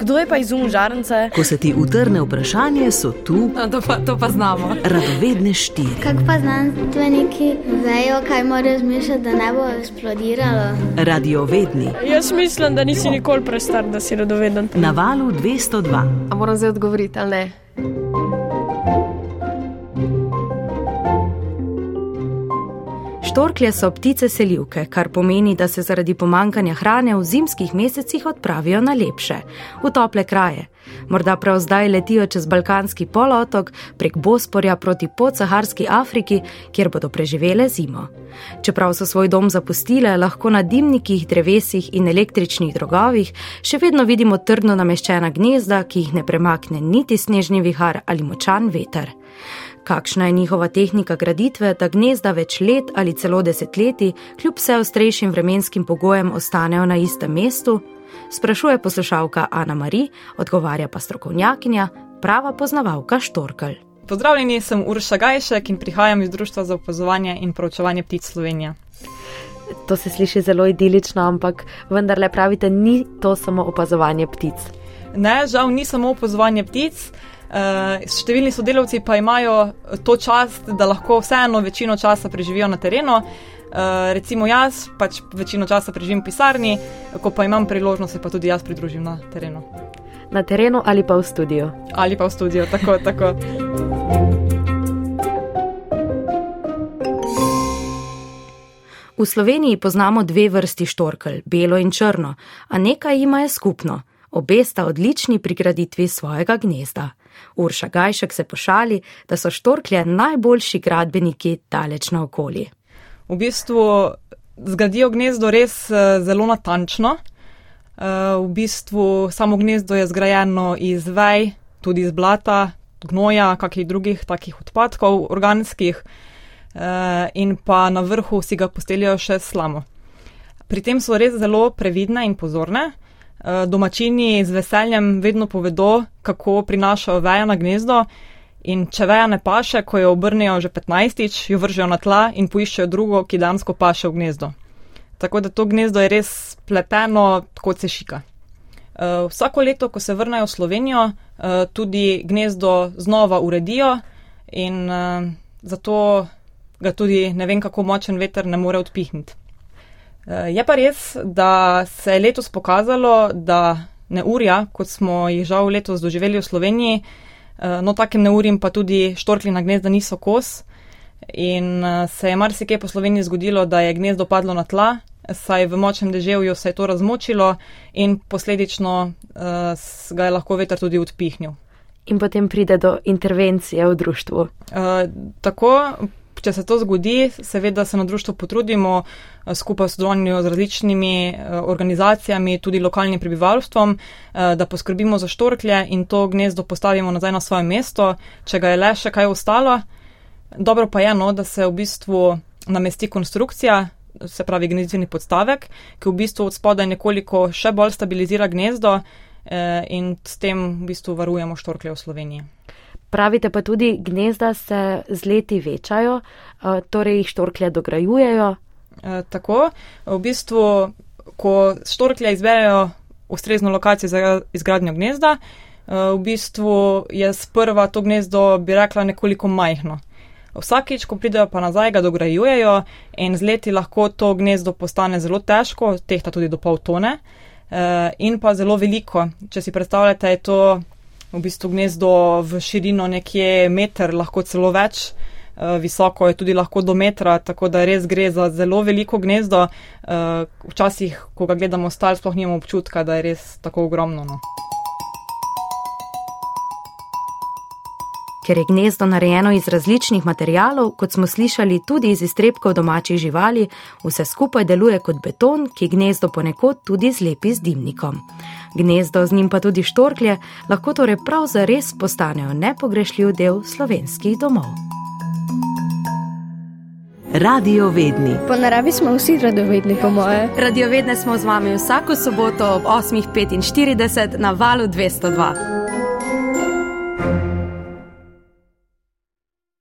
Kdo je pa izum žarnice? Ko se ti utrne vprašanje, so tu No, to, pa, to pa znamo. radovedne štiri. Kako pa znanstveniki vejo, kaj morajo zmišljati, da ne bo eksplodiralo? Radiovedni Jaz mislim, da nisi nikoli prestar, da si radoveden. na valu 202. A moram zdaj odgovoriti ali ne? Štorklje so ptice selivke, kar pomeni, da se zaradi pomankanja hrane v zimskih mesecih odpravijo na lepše, v tople kraje. Morda prav zdaj letijo čez Balkanski polotok, prek Bosporja proti podsaharski Afriki, kjer bodo preživele zimo. Čeprav so svoj dom zapustile, lahko na dimnikih, drevesih in električnih drogovih še vedno vidimo trdno nameščena gnezda, ki jih ne premakne niti snežni vihar ali močan veter. Kakšna je njihova tehnika graditve, da gnezda več let ali celo desetletij, kljub vse ostrejšim vremenskim pogojem, ostanejo na istem mestu? Sprašuje poslušalka Ana Mari, odgovarja pa strokovnjakinja, prava poznavalka Štorkel. Pozdravljeni, sem Urša Gajšek in prihajam iz Društva za opazovanje in proučevanje ptic Slovenije. To se sliši zelo idilično, ampak vendarle pravite, ni to samo opazovanje ptic. Ne, žal ni samo opazovanje ptic. Uh, številni sodelavci pa imajo to čast, da lahko vseeno večino časa preživijo na terenu. Uh, recimo jaz pač večino časa preživim v pisarni, ko pa imam priložnost, se pa tudi jaz pridružim na terenu. Na terenu ali pa v studiu. Ali pa v studiu, tako, tako. V Sloveniji poznamo dve vrsti štorkelj, belo in črno, a nekaj jima je skupno. Obe sta odlični pri graditvi svojega gnezda. Urša Gajšek se pošali, da so štorklje najboljši gradbeniki daleč naokoli. V bistvu zgradijo gnezdo res eh, zelo natančno. Eh, V bistvu samo gnezdo je zgrajeno iz vej, tudi iz blata, gnoja, kakih drugih takih odpadkov organskih eh, in pa na vrhu si ga postelijo še slamo. Pri tem so res zelo previdne in pozorne. Eh, Domačini z veseljem vedno povedo, kako prinašajo veje na gnezdo. In če veja ne paše, ko jo obrnejo že 15-tič, jo vržejo na tla in poiščejo drugo, ki dejansko paše v gnezdo. Tako da to gnezdo je res pleteno kot se šika. Uh, vsako leto, ko se vrnejo v Slovenijo, uh, tudi gnezdo znova uredijo in zato ga tudi ne vem, kako močen veter ne more odpihniti. Uh, je pa res, da se je letos pokazalo, da neurja, kot smo jih žal letos doživeli v Sloveniji, uh, no takem neurjem pa tudi štorklina gnezda niso kos. In uh, se je marsikaj po Sloveniji zgodilo, da je gnezdo padlo na tla, saj v močnem deževju se je to razmočilo in posledično uh, ga je lahko veter tudi odpihnil. In potem pride do intervencije v društvu. Uh, tako, če se to zgodi, seveda se na društvu potrudimo uh, skupaj v sodelovanju z različnimi uh, organizacijami, tudi lokalnim prebivalstvom, uh, da poskrbimo za štorklje in to gnezdo postavimo nazaj na svoje mesto, če ga je le še kaj ostalo. Dobro pa je, no, da se v bistvu namesti konstrukcija, se pravi gnezditveni podstavek, ki v bistvu od spodaj nekoliko še bolj stabilizira gnezdo eh, in s tem v bistvu varujemo štorklje v Sloveniji. Pravite pa tudi, gnezda se z leti večajo, eh, torej jih štorklje dograjujejo. E, tako, v bistvu, ko štorklje izberejo ustrezno lokacijo za izgradnjo gnezda, e, v bistvu je sprva to gnezdo, bi rekla, nekoliko majhno. Vsakič, ko pridejo pa nazaj, ga dograjujejo in z leti lahko to gnezdo postane zelo težko, tehta tudi do pol tone e, in pa zelo veliko. Če si predstavljate, je to v bistvu gnezdo v širino nekje meter, lahko celo več. Eh, Visoko je tudi lahko do metra, tako da res gre za zelo veliko gnezdo. Eh, Včasih, ko ga gledamo stal, sploh nimamo občutka, da je res tako ogromno. No. Ker je gnezdo narejeno iz različnih materijalov, kot smo slišali tudi iz iztrebkov domačih živali, vse skupaj deluje kot beton, ki gnezdo ponekod tudi zlepi z dimnikom. Gnezdo, z njim pa tudi štorklje, lahko torej prav zares postanejo nepogrešljiv del slovenskih domov. Radiovedni Po naravi smo vsi radovedni, po moje. Radiovedne smo z vami vsako soboto ob 8.45 na valu 202.